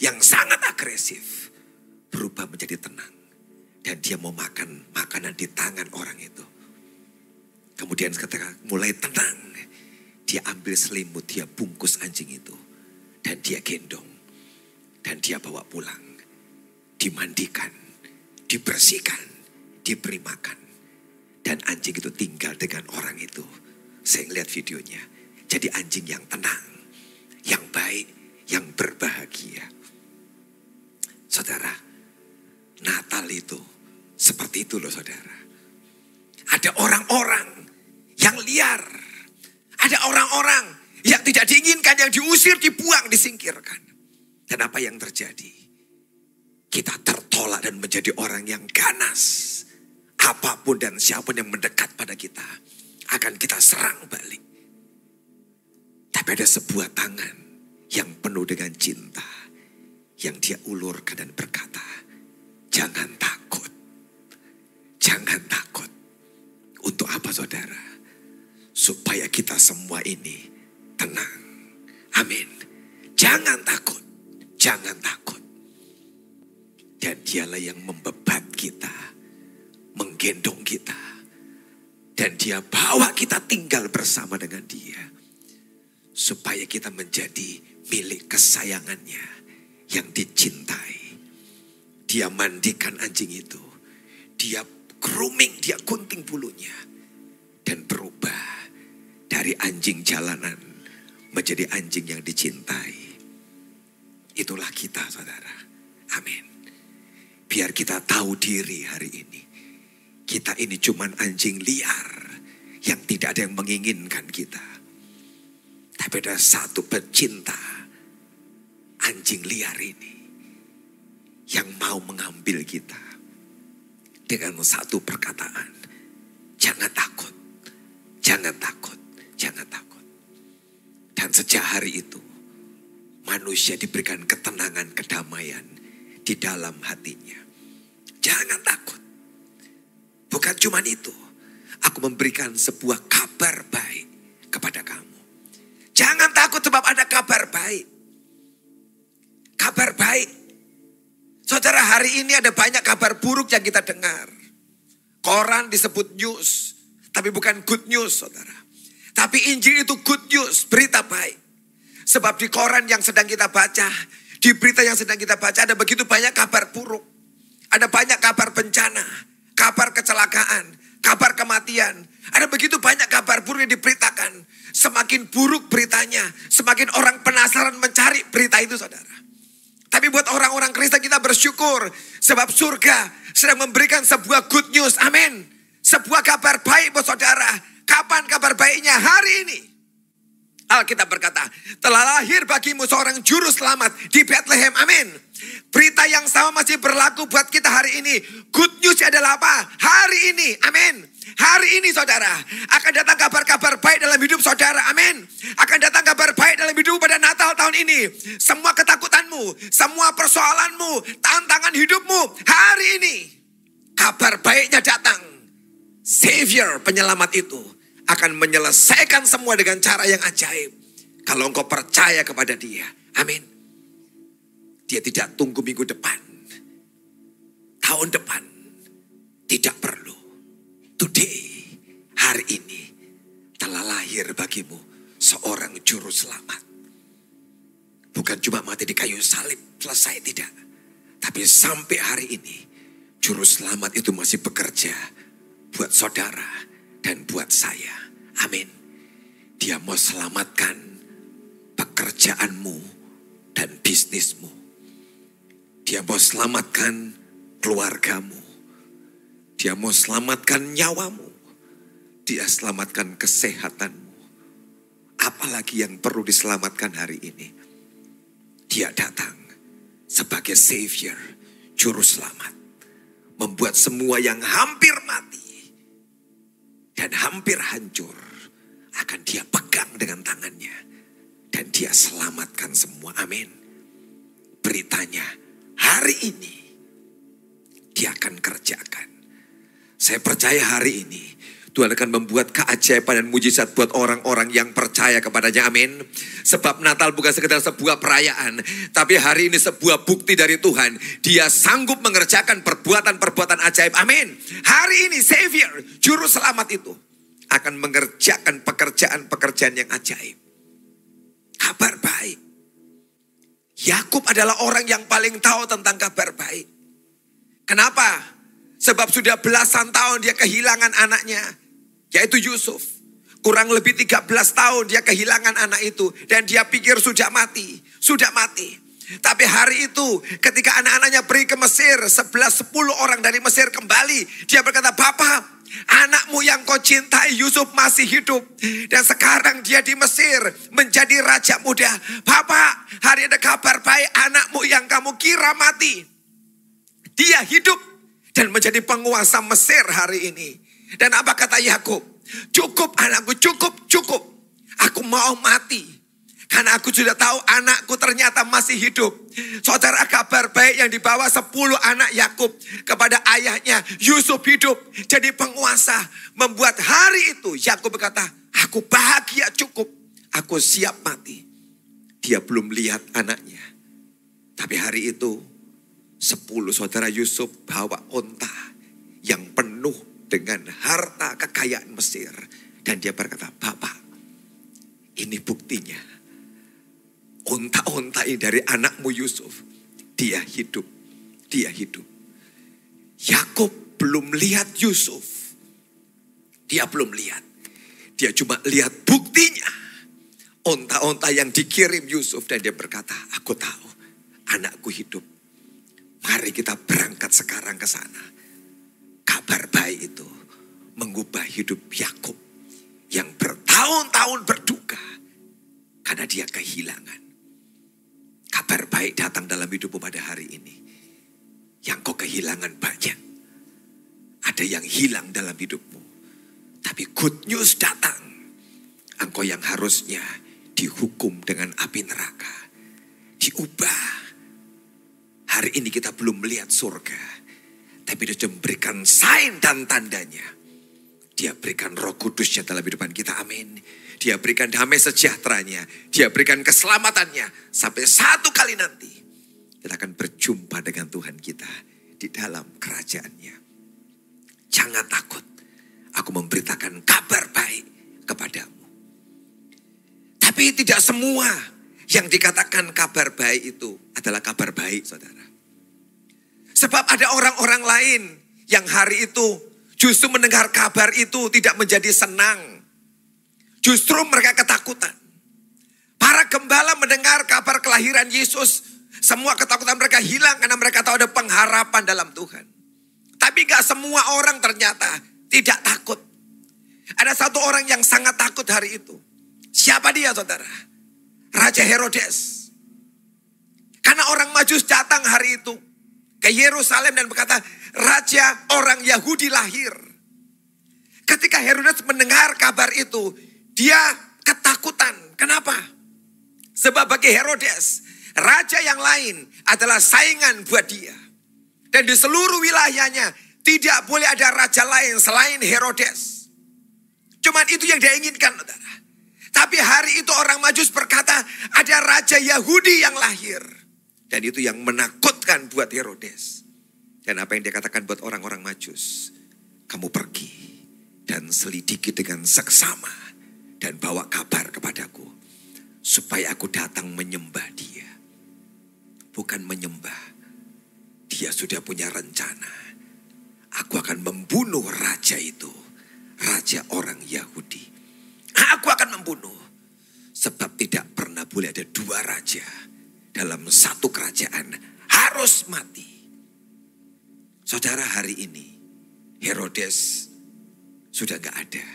Speaker 2: Yang sangat agresif. Berubah menjadi tenang. Dan dia mau makan makanan di tangan orang itu. Kemudian ketika mulai tenang, dia ambil selimut, dia bungkus anjing itu. Dan dia gendong. Dan dia bawa pulang. Dimandikan, dibersihkan, diberi makan. Dan anjing itu tinggal dengan orang itu. Saya ngeliat videonya. Jadi anjing yang tenang, yang baik, yang berbahagia. Saudara, Natal itu seperti itu loh saudara. Ada orang-orang yang liar. Ada orang-orang yang tidak diinginkan, yang diusir, dibuang, disingkirkan. Dan apa yang terjadi? Kita tertolak dan menjadi orang yang ganas. Apa pun dan siapa pun yang mendekat pada kita, akan kita serang balik. Tapi ada sebuah tangan yang penuh dengan cinta. Yang dia ulurkan dan berkata, jangan takut. Jangan takut. Untuk apa saudara? Supaya kita semua ini tenang. Amin. Jangan takut, jangan takut. Dan dialah yang membebat kita, menggendong kita. Dan dia bawa kita tinggal bersama dengan dia. Supaya kita menjadi milik kesayangannya yang dicintai. Dia mandikan anjing itu. Dia grooming, dia gunting bulunya. Dan berubah dari anjing jalanan menjadi anjing yang dicintai. Itulah kita saudara. Amin. Biar kita tahu diri hari ini. Kita ini cuman anjing liar yang tidak ada yang menginginkan kita. Tapi ada satu pecinta anjing liar ini yang mau mengambil kita dengan satu perkataan. Jangan takut. Jangan takut. Jangan takut. Dan sejak hari itu, manusia diberikan ketenangan, kedamaian di dalam hatinya. Jangan takut. Bukan cuma itu. Aku memberikan sebuah kabar baik kepada kamu. Jangan takut sebab ada kabar baik. Kabar baik. Saudara hari ini ada banyak kabar buruk yang kita dengar. Koran disebut news. Tapi bukan good news saudara. Tapi Injil itu good news, berita baik. Sebab di koran yang sedang kita baca, di berita yang sedang kita baca ada begitu banyak kabar buruk. Ada banyak kabar bencana, kabar kecelakaan, kabar kematian. Ada begitu banyak kabar buruk yang diberitakan. Semakin buruk beritanya, semakin orang penasaran mencari berita itu saudara. Tapi buat orang-orang Kristen kita bersyukur. Sebab surga sedang memberikan sebuah good news. Amin. Sebuah kabar baik buat saudara Kapan kabar baiknya? Hari ini. Alkitab berkata, telah lahir bagimu seorang juru selamat di Bethlehem. Amin. Berita yang sama masih berlaku buat kita hari ini. Good news adalah apa? Hari ini. Amin. Hari ini saudara, akan datang kabar-kabar baik dalam hidup saudara. Amin. Akan datang kabar baik dalam hidup pada Natal tahun ini. Semua ketakutanmu, semua persoalanmu, tantangan hidupmu. Hari ini, kabar baiknya datang. Savior penyelamat itu akan menyelesaikan semua dengan cara yang ajaib. Kalau engkau percaya kepada dia. Amin. Dia tidak tunggu minggu depan. Tahun depan. Tidak perlu. Today. Hari ini. Telah lahir bagimu. Seorang juru selamat. Bukan cuma mati di kayu salib. Selesai tidak. Tapi sampai hari ini. Juru selamat itu masih bekerja. Buat saudara dan buat saya. Amin. Dia mau selamatkan pekerjaanmu dan bisnismu. Dia mau selamatkan keluargamu. Dia mau selamatkan nyawamu. Dia selamatkan kesehatanmu. Apalagi yang perlu diselamatkan hari ini. Dia datang sebagai savior, juru selamat. Membuat semua yang hampir mati dan hampir hancur akan dia pegang dengan tangannya dan dia selamatkan semua. Amin. Beritanya hari ini dia akan kerjakan. Saya percaya hari ini Tuhan akan membuat keajaiban dan mujizat buat orang-orang yang percaya kepadanya. Amin. Sebab Natal bukan sekedar sebuah perayaan. Tapi hari ini sebuah bukti dari Tuhan. Dia sanggup mengerjakan perbuatan-perbuatan ajaib. Amin. Hari ini Savior, Juru Selamat itu. Akan mengerjakan pekerjaan-pekerjaan yang ajaib. Kabar baik. Yakub adalah orang yang paling tahu tentang kabar baik. Kenapa? Sebab sudah belasan tahun dia kehilangan anaknya yaitu Yusuf. Kurang lebih 13 tahun dia kehilangan anak itu. Dan dia pikir sudah mati. Sudah mati. Tapi hari itu ketika anak-anaknya pergi ke Mesir. 11-10 orang dari Mesir kembali. Dia berkata, Bapak anakmu yang kau cintai Yusuf masih hidup. Dan sekarang dia di Mesir menjadi raja muda. Bapak hari ada kabar baik anakmu yang kamu kira mati. Dia hidup dan menjadi penguasa Mesir hari ini. Dan apa kata Yakub? Cukup anakku, cukup, cukup. Aku mau mati. Karena aku sudah tahu anakku ternyata masih hidup. Saudara kabar baik yang dibawa 10 anak Yakub kepada ayahnya Yusuf hidup jadi penguasa. Membuat hari itu Yakub berkata, aku bahagia cukup. Aku siap mati. Dia belum lihat anaknya. Tapi hari itu 10 saudara Yusuf bawa onta yang penuh dengan harta kekayaan Mesir. Dan dia berkata, Bapak, ini buktinya. Unta-unta ini dari anakmu Yusuf. Dia hidup, dia hidup. Yakub belum lihat Yusuf. Dia belum lihat. Dia cuma lihat buktinya. Onta-onta yang dikirim Yusuf dan dia berkata, aku tahu anakku hidup. Mari kita berangkat sekarang ke sana kabar baik itu mengubah hidup Yakub yang bertahun-tahun berduka karena dia kehilangan. Kabar baik datang dalam hidupmu pada hari ini. Yang kau kehilangan banyak. Ada yang hilang dalam hidupmu. Tapi good news datang. Engkau yang harusnya dihukum dengan api neraka. Diubah. Hari ini kita belum melihat surga tapi dia memberikan sign dan tandanya. Dia berikan roh kudusnya dalam hidupan kita. Amin. Dia berikan damai sejahteranya. Dia berikan keselamatannya. Sampai satu kali nanti. Kita akan berjumpa dengan Tuhan kita. Di dalam kerajaannya. Jangan takut. Aku memberitakan kabar baik kepadamu. Tapi tidak semua yang dikatakan kabar baik itu adalah kabar baik saudara. Sebab ada orang-orang lain yang hari itu justru mendengar kabar itu tidak menjadi senang. Justru mereka ketakutan. Para gembala mendengar kabar kelahiran Yesus, semua ketakutan mereka hilang karena mereka tahu ada pengharapan dalam Tuhan. Tapi gak semua orang ternyata tidak takut. Ada satu orang yang sangat takut hari itu. Siapa dia saudara? Raja Herodes. Karena orang majus datang hari itu ke Yerusalem dan berkata, Raja orang Yahudi lahir. Ketika Herodes mendengar kabar itu, dia ketakutan. Kenapa? Sebab bagi Herodes, raja yang lain adalah saingan buat dia. Dan di seluruh wilayahnya tidak boleh ada raja lain selain Herodes. Cuman itu yang dia inginkan. Tapi hari itu orang Majus berkata, ada raja Yahudi yang lahir. Dan itu yang menakutkan buat Herodes. Dan apa yang dia katakan buat orang-orang majus. Kamu pergi dan selidiki dengan seksama. Dan bawa kabar kepadaku. Supaya aku datang menyembah dia. Bukan menyembah. Dia sudah punya rencana. Aku akan membunuh raja itu. Raja orang Yahudi. Aku akan membunuh. Sebab tidak pernah boleh ada dua raja dalam satu kerajaan. Harus mati. Saudara hari ini Herodes sudah gak ada.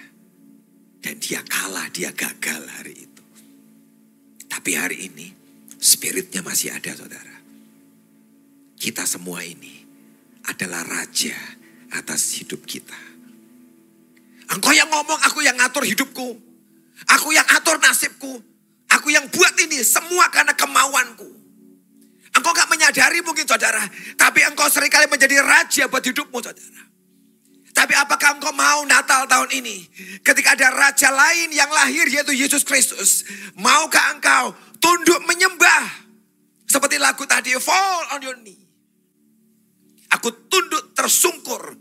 Speaker 2: Dan dia kalah, dia gagal hari itu. Tapi hari ini spiritnya masih ada saudara. Kita semua ini adalah raja atas hidup kita. Engkau yang ngomong, aku yang ngatur hidupku. Aku yang atur nasibku. Aku yang buat ini semua karena kemauanku. Engkau gak menyadari mungkin saudara. Tapi engkau sering kali menjadi raja buat hidupmu saudara. Tapi apakah engkau mau Natal tahun ini? Ketika ada raja lain yang lahir yaitu Yesus Kristus. Maukah engkau tunduk menyembah? Seperti lagu tadi, fall on your knee. Aku tunduk tersungkur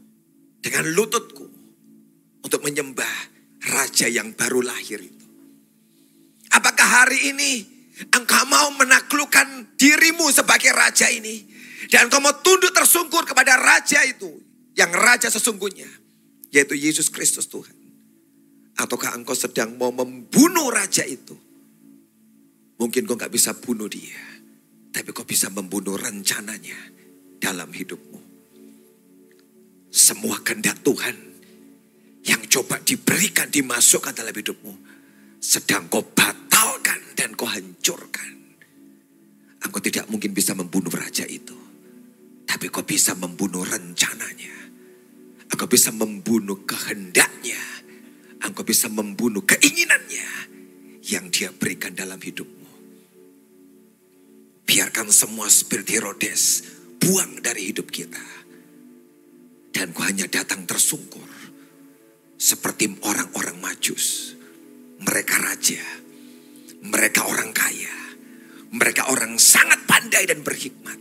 Speaker 2: dengan lututku untuk menyembah raja yang baru lahir hari ini engkau mau menaklukkan dirimu sebagai raja ini? Dan engkau mau tunduk tersungkur kepada raja itu yang raja sesungguhnya, yaitu Yesus Kristus Tuhan. Ataukah engkau sedang mau membunuh raja itu? Mungkin kau nggak bisa bunuh dia, tapi kau bisa membunuh rencananya dalam hidupmu. Semua kehendak Tuhan yang coba diberikan, dimasukkan dalam hidupmu, sedang kau dan kau hancurkan. Engkau tidak mungkin bisa membunuh raja itu, tapi kau bisa membunuh rencananya. Engkau bisa membunuh kehendaknya. Engkau bisa membunuh keinginannya yang dia berikan dalam hidupmu. Biarkan semua spirit Herodes buang dari hidup kita. Dan kau hanya datang tersungkur. Seperti orang-orang majus. Mereka raja. Mereka orang kaya. Mereka orang sangat pandai dan berhikmat.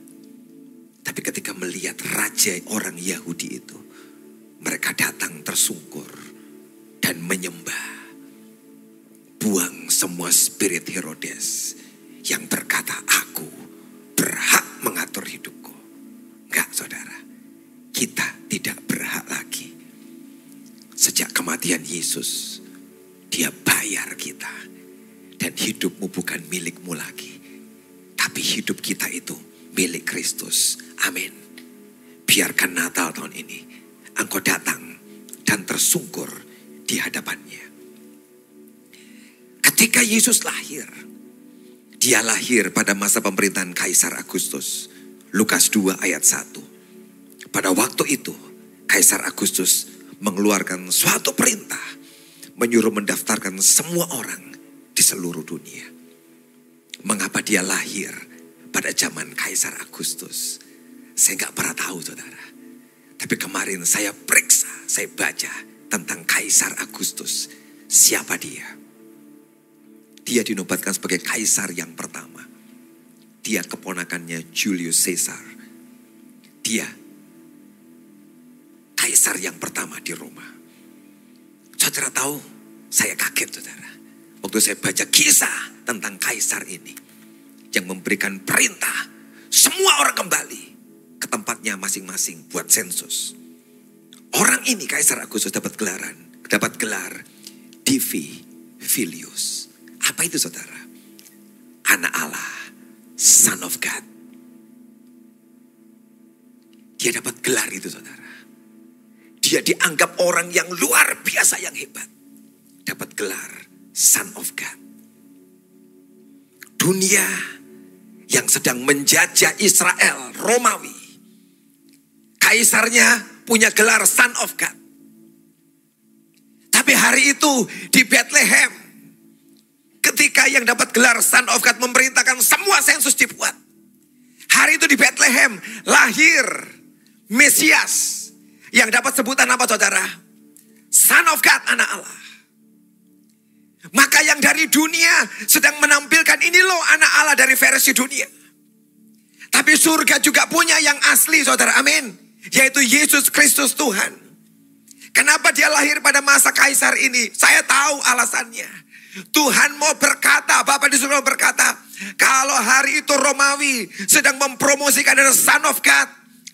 Speaker 2: Tapi ketika melihat raja orang Yahudi itu mereka datang tersungkur dan menyembah. Buang semua spirit Herodes yang berkata aku berhak mengatur hidupku. Enggak saudara, kita tidak berhak lagi. Sejak kematian Yesus, dia bayar kita. Dan hidupmu bukan milikmu lagi. Tapi hidup kita itu milik Kristus. Amin. Biarkan Natal tahun ini engkau datang dan tersungkur di hadapannya. Ketika Yesus lahir, dia lahir pada masa pemerintahan Kaisar Agustus. Lukas 2 ayat 1. Pada waktu itu, Kaisar Agustus mengeluarkan suatu perintah menyuruh mendaftarkan semua orang seluruh dunia. Mengapa dia lahir pada zaman Kaisar Agustus? Saya nggak pernah tahu saudara. Tapi kemarin saya periksa, saya baca tentang Kaisar Agustus. Siapa dia? Dia dinobatkan sebagai kaisar yang pertama. Dia keponakannya Julius Caesar. Dia kaisar yang pertama di Roma. Saudara tahu, saya kaget saudara. Waktu saya baca kisah tentang kaisar ini. Yang memberikan perintah, semua orang kembali ke tempatnya masing-masing buat sensus. Orang ini Kaisar Agustus dapat gelaran, dapat gelar Divi Filius. Apa itu saudara? Anak Allah, Son of God. Dia dapat gelar itu saudara. Dia dianggap orang yang luar biasa yang hebat. Dapat gelar Son of God. Dunia yang sedang menjajah Israel, Romawi kaisarnya punya gelar Son of God. Tapi hari itu di Bethlehem, ketika yang dapat gelar Son of God memerintahkan semua sensus dibuat. Hari itu di Bethlehem lahir Mesias yang dapat sebutan apa saudara? Son of God, anak Allah. Maka yang dari dunia sedang menampilkan ini loh anak Allah dari versi dunia. Tapi surga juga punya yang asli saudara, amin yaitu Yesus Kristus Tuhan. Kenapa dia lahir pada masa kaisar ini? Saya tahu alasannya. Tuhan mau berkata, Bapak di surga berkata, kalau hari itu Romawi sedang mempromosikan ada Son of God,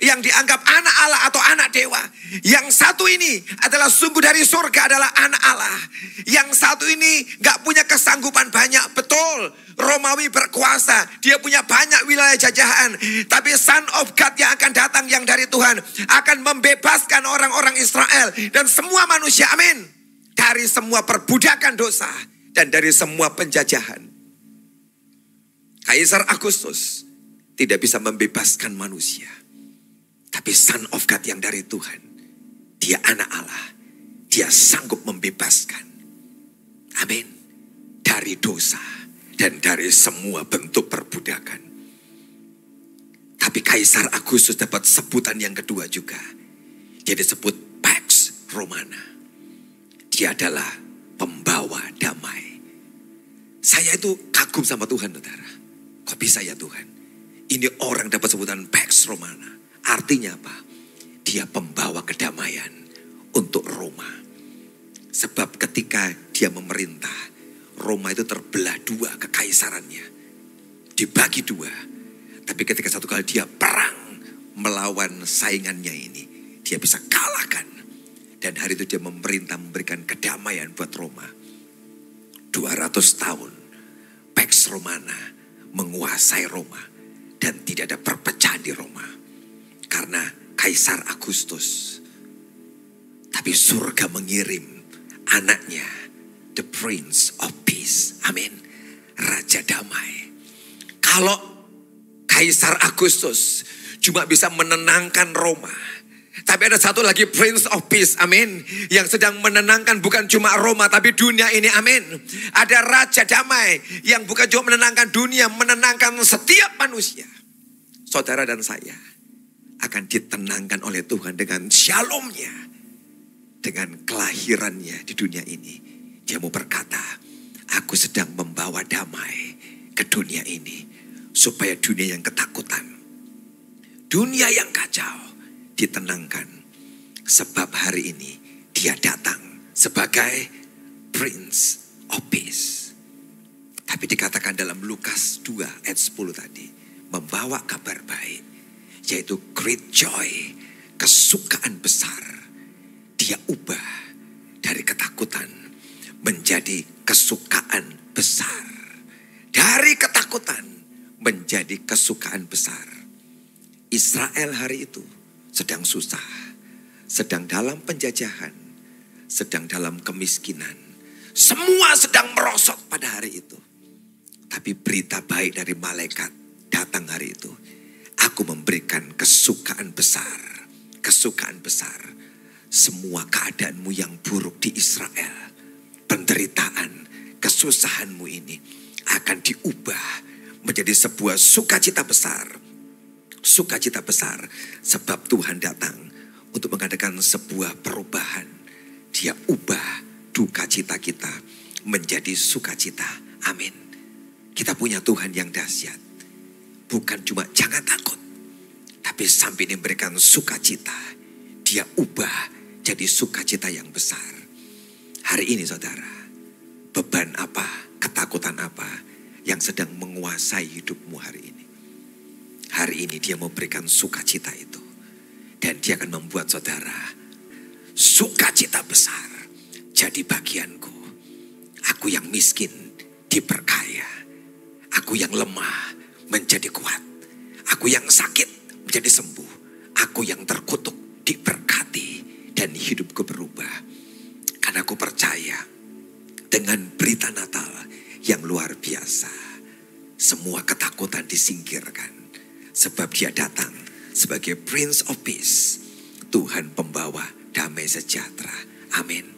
Speaker 2: yang dianggap anak Allah atau anak dewa. Yang satu ini adalah sungguh dari surga adalah anak Allah. Yang satu ini gak punya kesanggupan banyak. Betul, Romawi berkuasa. Dia punya banyak wilayah jajahan. Tapi Son of God yang akan datang yang dari Tuhan. Akan membebaskan orang-orang Israel. Dan semua manusia, amin. Dari semua perbudakan dosa. Dan dari semua penjajahan. Kaisar Agustus tidak bisa membebaskan manusia. Tapi Son of God yang dari Tuhan, dia anak Allah. Dia sanggup membebaskan. Amin. Dari dosa dan dari semua bentuk perbudakan. Tapi Kaisar Agustus dapat sebutan yang kedua juga. Dia disebut Pax Romana. Dia adalah pembawa damai. Saya itu kagum sama Tuhan, saudara. Kok bisa ya Tuhan? Ini orang dapat sebutan Pax Romana. Artinya apa? Dia pembawa kedamaian untuk Roma. Sebab ketika dia memerintah, Roma itu terbelah dua kekaisarannya. Dibagi dua. Tapi ketika satu kali dia perang melawan saingannya ini, dia bisa kalahkan. Dan hari itu dia memerintah memberikan kedamaian buat Roma. 200 tahun Pax Romana menguasai Roma dan tidak ada perpecahan di Roma karena Kaisar Agustus. Tapi surga mengirim anaknya, the Prince of Peace. Amin. Raja damai. Kalau Kaisar Agustus cuma bisa menenangkan Roma. Tapi ada satu lagi Prince of Peace, amin. Yang sedang menenangkan bukan cuma Roma, tapi dunia ini, amin. Ada Raja Damai yang bukan cuma menenangkan dunia, menenangkan setiap manusia. Saudara dan saya akan ditenangkan oleh Tuhan dengan shalomnya. Dengan kelahirannya di dunia ini. Dia mau berkata, aku sedang membawa damai ke dunia ini. Supaya dunia yang ketakutan, dunia yang kacau ditenangkan. Sebab hari ini dia datang sebagai Prince of Peace. Tapi dikatakan dalam Lukas 2 ayat 10 tadi. Membawa kabar baik yaitu great joy, kesukaan besar. Dia ubah dari ketakutan menjadi kesukaan besar. Dari ketakutan menjadi kesukaan besar. Israel hari itu sedang susah, sedang dalam penjajahan, sedang dalam kemiskinan. Semua sedang merosot pada hari itu. Tapi berita baik dari malaikat datang hari itu Aku memberikan kesukaan besar, kesukaan besar. Semua keadaanmu yang buruk di Israel, penderitaan, kesusahanmu ini akan diubah menjadi sebuah sukacita besar. Sukacita besar sebab Tuhan datang untuk mengadakan sebuah perubahan. Dia ubah duka cita kita menjadi sukacita. Amin. Kita punya Tuhan yang dahsyat bukan cuma jangan takut. Tapi sampai ini memberikan sukacita. Dia ubah jadi sukacita yang besar. Hari ini saudara, beban apa, ketakutan apa yang sedang menguasai hidupmu hari ini. Hari ini dia memberikan sukacita itu. Dan dia akan membuat saudara sukacita besar jadi bagianku. Aku yang miskin diperkaya. Aku yang lemah menjadi kuat. Aku yang sakit menjadi sembuh. Aku yang terkutuk diberkati dan hidupku berubah. Karena aku percaya dengan berita Natal yang luar biasa. Semua ketakutan disingkirkan. Sebab dia datang sebagai Prince of Peace. Tuhan pembawa damai sejahtera. Amin.